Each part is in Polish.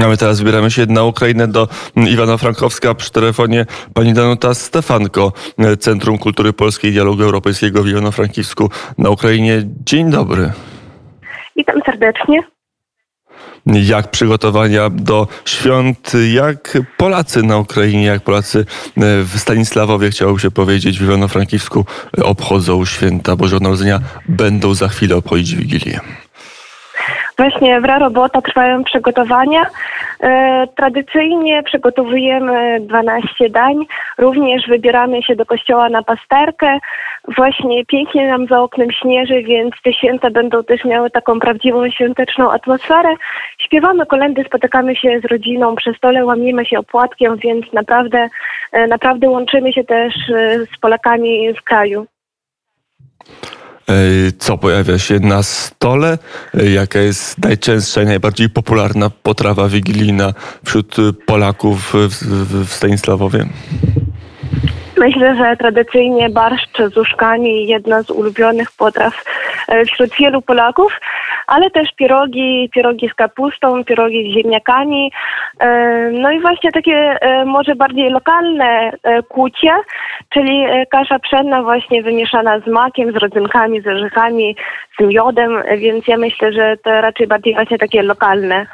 A my teraz wybieramy się na Ukrainę do Iwana Frankowska przy telefonie pani Danuta Stefanko, Centrum Kultury Polskiej i Dialogu Europejskiego w Iwano-Frankivsku na Ukrainie. Dzień dobry. Witam serdecznie. Jak przygotowania do świąt, jak Polacy na Ukrainie, jak Polacy w Stanisławowie, chciałoby się powiedzieć, w Iwano-Frankiwsku obchodzą święta Bożego Narodzenia, będą za chwilę obchodzić Wigilię. Właśnie w robota trwają przygotowania. E, tradycyjnie przygotowujemy 12 dań. Również wybieramy się do kościoła na pasterkę. Właśnie pięknie nam za oknem śnieży, więc te święta będą też miały taką prawdziwą świąteczną atmosferę. Śpiewamy kolendy, spotykamy się z rodziną przy stole, łamiemy się opłatkiem, więc naprawdę, e, naprawdę łączymy się też e, z Polakami w kraju. Co pojawia się na stole? Jaka jest najczęstsza i najbardziej popularna potrawa wigilijna wśród Polaków w, Stanisławowie? Myślę, że tradycyjnie barszcz z uszkami jedno z ulubionych potraw e, wśród wielu Polaków, ale też pierogi, pierogi z kapustą, pierogi z ziemniakami. E, no i właśnie takie e, może bardziej lokalne kucie, czyli kasza pszenna właśnie wymieszana z makiem, z rodzynkami, z orzechami, z miodem, więc ja myślę, że to raczej bardziej właśnie takie lokalne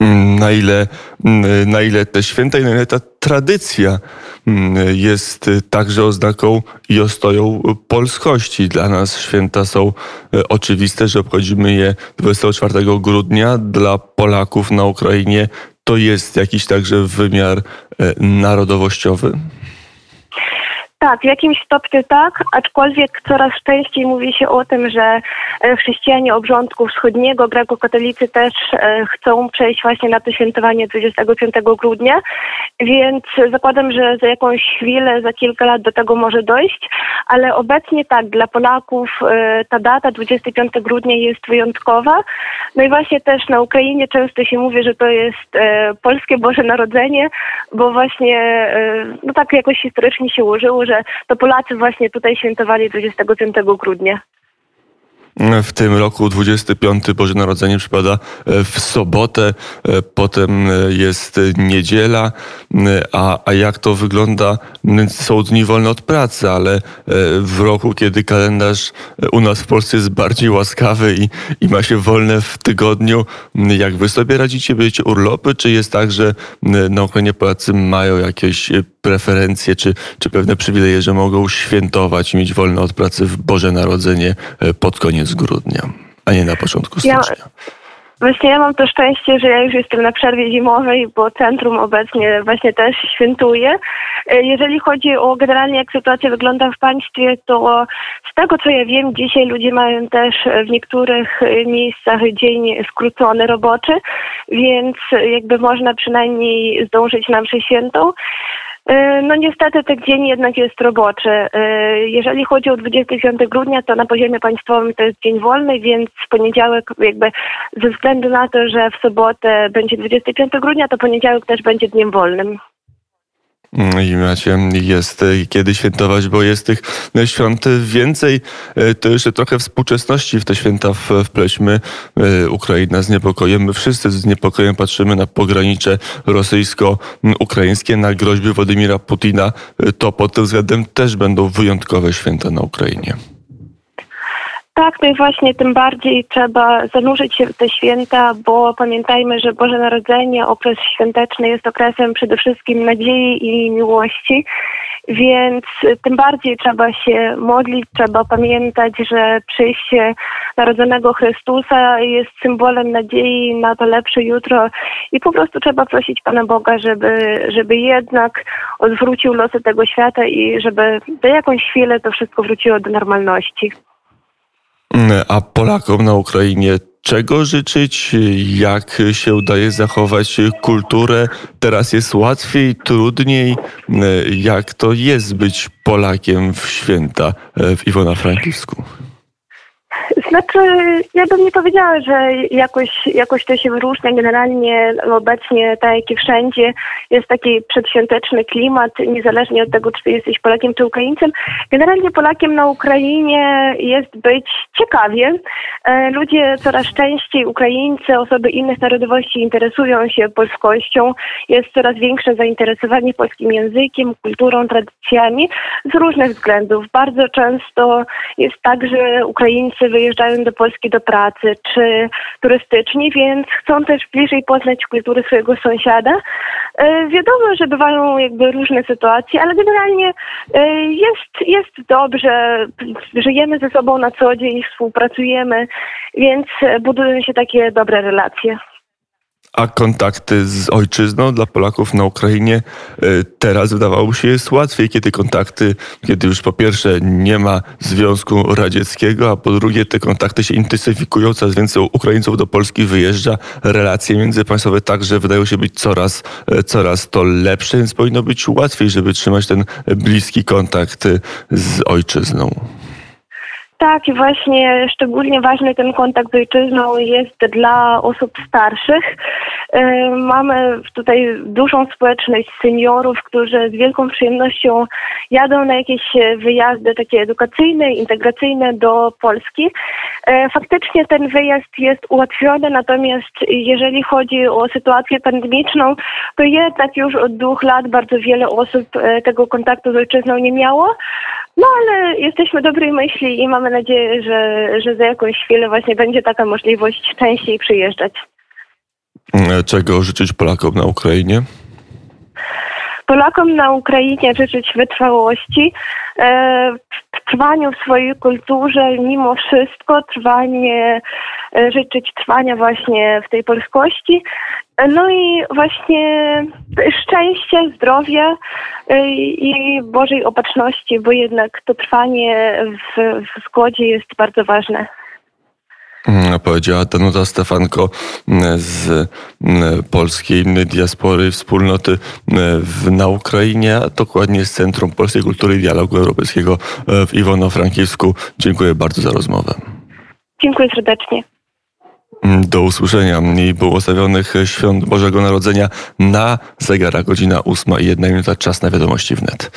na ile, na ile te święta i na ile ta tradycja jest także oznaką i ostoją polskości. Dla nas święta są e, oczywiste, że obchodzimy je 24 grudnia. Dla Polaków na Ukrainie to jest jakiś także wymiar e, narodowościowy. Tak, w jakimś stopniu tak, aczkolwiek coraz częściej mówi się o tym, że e, chrześcijanie obrządku wschodniego, grekokatolicy też e, chcą przejść właśnie na to świętowanie 25 grudnia, więc zakładam, że za jakąś chwilę, za kilka lat do tego może dojść, ale obecnie tak, dla Polaków e, ta data 25 grudnia jest wyjątkowa. No i właśnie też na Ukrainie często się mówi, że to jest polskie Boże Narodzenie, bo właśnie no tak jakoś historycznie się ułożyło, że to Polacy właśnie tutaj świętowali 25 grudnia. W tym roku 25 Boże Narodzenie przypada e, w sobotę, e, potem e, jest niedziela, a, a jak to wygląda? Są dni wolne od pracy, ale w roku, kiedy kalendarz u nas w Polsce jest bardziej łaskawy i, i ma się wolne w tygodniu, jak wy sobie radzicie? Będziecie urlopy, czy jest tak, że na Ukrainie Polacy mają jakieś preferencje, czy, czy pewne przywileje, że mogą świętować i mieć wolne od pracy w Boże Narodzenie pod koniec grudnia, a nie na początku stycznia. Ja... Właśnie ja mam to szczęście, że ja już jestem na przerwie zimowej, bo centrum obecnie właśnie też świętuje. E, jeżeli chodzi o generalnie jak sytuacja wygląda w państwie, to z tego co ja wiem, dzisiaj ludzie mają też w niektórych miejscach dzień skrócony roboczy, więc jakby można przynajmniej zdążyć na mszę świętą. E, no niestety ten dzień jednak jest roboczy. E, jeżeli chodzi o 25 grudnia, to na poziomie państwowym to jest dzień wolny, więc w poniedziałek jakby ze względu na to, że w sobotę będzie 25 grudnia, to poniedziałek też będzie dniem wolnym. I macie, jest kiedy świętować, bo jest tych świąt więcej. E, to jeszcze trochę współczesności w te święta wpleśmy. E, Ukraina z niepokojem. My wszyscy z niepokojem patrzymy na pogranicze rosyjsko-ukraińskie, na groźby Władimira Putina. E, to pod tym względem też będą wyjątkowe święta na Ukrainie. Tak, no i właśnie tym bardziej trzeba zanurzyć się w te święta, bo pamiętajmy, że Boże Narodzenie, okres świąteczny jest okresem przede wszystkim nadziei i miłości, więc tym bardziej trzeba się modlić, trzeba pamiętać, że przyjście narodzonego Chrystusa jest symbolem nadziei na to lepsze jutro i po prostu trzeba prosić Pana Boga, żeby, żeby jednak odwrócił losy tego świata i żeby za jakąś chwilę to wszystko wróciło do normalności. A Polakom na Ukrainie czego życzyć? Jak się udaje zachować kulturę? Teraz jest łatwiej, trudniej? Jak to jest być Polakiem w święta w Iwona-Frankivsku? Znaczy, ja bym nie powiedziała, że jakoś, jakoś to się wyróżnia. Generalnie obecnie, tak jak i wszędzie, jest taki przedświąteczny klimat, niezależnie od tego, czy jesteś Polakiem czy Ukraińcem. Generalnie Polakiem na Ukrainie jest być ciekawie. E, Ludzie coraz częściej, Ukraińcy, osoby innych narodowości interesują się polskością. Jest coraz większe zainteresowanie polskim językiem, kulturą, tradycjami z różnych względów. Bardzo często jest tak, że Ukraińcy wyjeżdżają do Polski do pracy czy turystycznie, więc chcą też bliżej poznać kulturę swojego sąsiada. E, Wiadomo, że bywają jakby różne sytuacje, ale generalnie e, jest, jest dobrze. Żyjemy ze sobą na co dzień, współpracujemy, więc e, budują się takie dobre relacje. A kontakty z ojczyzną dla Polaków na Ukrainie e, teraz wydawało się jest łatwiej, kiedy kontakty, kiedy już po pierwsze nie ma Związku Radzieckiego, a po drugie te kontakty się intensyfikują, coraz więcej Ukraińców do Polski wyjeżdża, relacje międzypaństwowe także wydają się być coraz, e, coraz to lepsze, więc powinno być łatwiej, żeby trzymać ten bliski kontakt e, z ojczyzną. Tak, i właśnie szczególnie ważny ten kontakt z ojczyzną jest dla osób starszych. E, Mamy tutaj dużą społeczność seniorów, którzy z wielką przyjemnością jadą na jakieś wyjazdy takie edukacyjne, integracyjne do Polski. E, Faktycznie ten wyjazd jest ułatwiony, natomiast jeżeli chodzi o sytuację pandemiczną, to jednak już od dwóch lat bardzo wiele osób e, tego kontaktu z ojczyzną nie miało. No ale jesteśmy dobrej myśli i mamy nadzieję, że, że za jakąś chwilę właśnie będzie taka możliwość częściej przyjeżdżać. E, Czego życzyć Polakom na Ukrainie? Polakom na Ukrainie życzyć wytrwałości, e, trwaniu w swojej kulturze, mimo wszystko trwanie, e, życzyć trwania właśnie w tej polskości. No i właśnie szczęścia, zdrowia e, i Bożej opatrzności, bo jednak to trwanie w, w zgodzie jest bardzo ważne. Mm, Powiedziała Danuta Stefanko mm, z mm, polskiej diaspory, wspólnoty na Ukrainie, a dokładnie z Centrum Polskiej Kultury i Dialogu Europejskiego e, w Iwano-Frankivsku. Dziękuję bardzo za rozmowę. Dziękuję serdecznie. Do usłyszenia i błogosławionych świąt Bożego Narodzenia na zegarach godzina 8 i 1 minuta czas na wiadomości wnet.